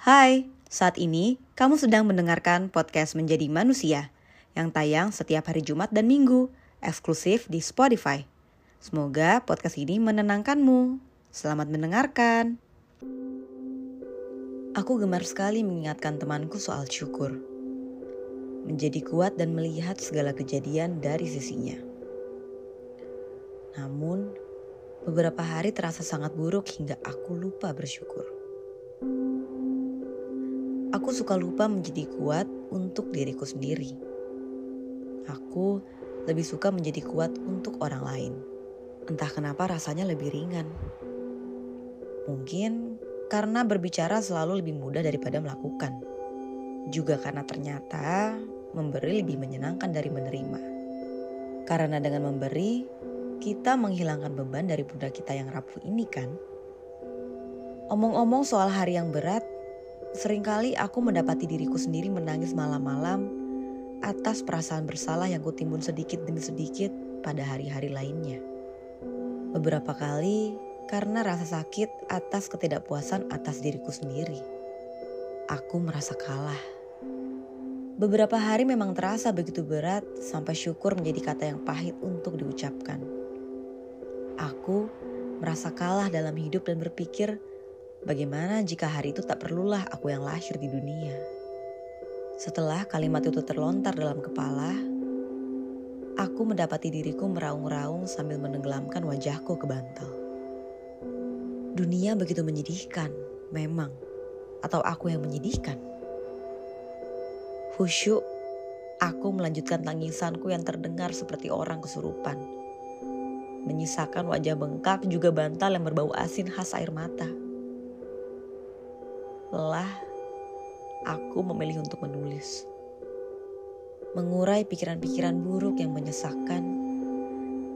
Hai, saat ini kamu sedang mendengarkan podcast Menjadi Manusia yang tayang setiap hari Jumat dan Minggu, eksklusif di Spotify. Semoga podcast ini menenangkanmu. Selamat mendengarkan. Aku gemar sekali mengingatkan temanku soal syukur. Menjadi kuat dan melihat segala kejadian dari sisinya. Namun, beberapa hari terasa sangat buruk hingga aku lupa bersyukur. Aku suka lupa menjadi kuat untuk diriku sendiri. Aku lebih suka menjadi kuat untuk orang lain. Entah kenapa rasanya lebih ringan. Mungkin karena berbicara selalu lebih mudah daripada melakukan. Juga karena ternyata memberi lebih menyenangkan dari menerima. Karena dengan memberi, kita menghilangkan beban dari pundak kita yang rapuh ini kan. Omong-omong soal hari yang berat, Seringkali aku mendapati diriku sendiri menangis malam-malam atas perasaan bersalah yang kutimbun sedikit demi sedikit pada hari-hari lainnya. Beberapa kali karena rasa sakit atas ketidakpuasan atas diriku sendiri. Aku merasa kalah. Beberapa hari memang terasa begitu berat sampai syukur menjadi kata yang pahit untuk diucapkan. Aku merasa kalah dalam hidup dan berpikir Bagaimana jika hari itu tak perlulah aku yang lahir di dunia? Setelah kalimat itu terlontar dalam kepala, aku mendapati diriku meraung-raung sambil menenggelamkan wajahku ke bantal. Dunia begitu menyedihkan, memang. Atau aku yang menyedihkan? Khusyuk, aku melanjutkan tangisanku yang terdengar seperti orang kesurupan. Menyisakan wajah bengkak juga bantal yang berbau asin khas air mata lelah, aku memilih untuk menulis. Mengurai pikiran-pikiran buruk yang menyesakkan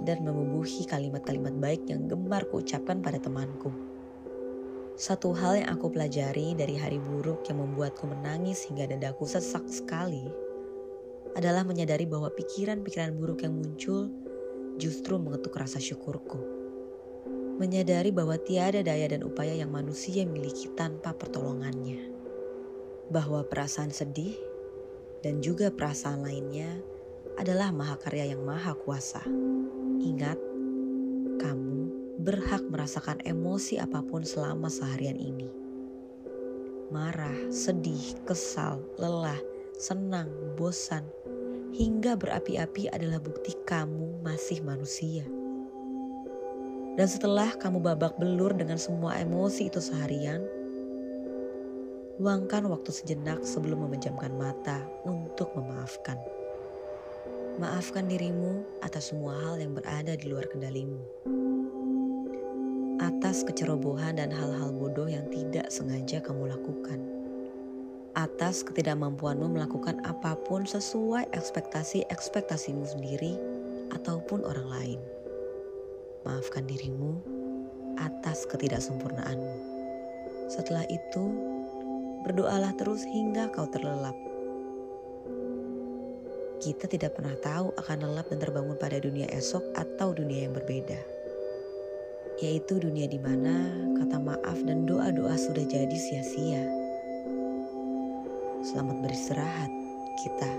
dan membubuhi kalimat-kalimat baik yang gemar kuucapkan pada temanku. Satu hal yang aku pelajari dari hari buruk yang membuatku menangis hingga dadaku sesak sekali adalah menyadari bahwa pikiran-pikiran buruk yang muncul justru mengetuk rasa syukurku menyadari bahwa tiada daya dan upaya yang manusia miliki tanpa pertolongannya. Bahwa perasaan sedih dan juga perasaan lainnya adalah mahakarya yang maha kuasa. Ingat, kamu berhak merasakan emosi apa pun selama seharian ini. Marah, sedih, kesal, lelah, senang, bosan, hingga berapi-api adalah bukti kamu masih manusia. Dan setelah kamu babak belur dengan semua emosi itu seharian, luangkan waktu sejenak sebelum memejamkan mata untuk memaafkan. Maafkan dirimu atas semua hal yang berada di luar kendalimu. Atas kecerobohan dan hal-hal bodoh yang tidak sengaja kamu lakukan. Atas ketidakmampuanmu melakukan apa pun sesuai ekspektasi-ekspektasimu sendiri ataupun orang lain maafkan dirimu atas ketidaksempurnaanmu. Setelah itu, berdoalah terus hingga kau terlelap. Kita tidak pernah tahu akan lelap dan terbangun pada dunia esok atau dunia yang berbeda. Yaitu dunia di mana kata maaf dan doa-doa sudah jadi sia-sia. Selamat beristirahat, kita.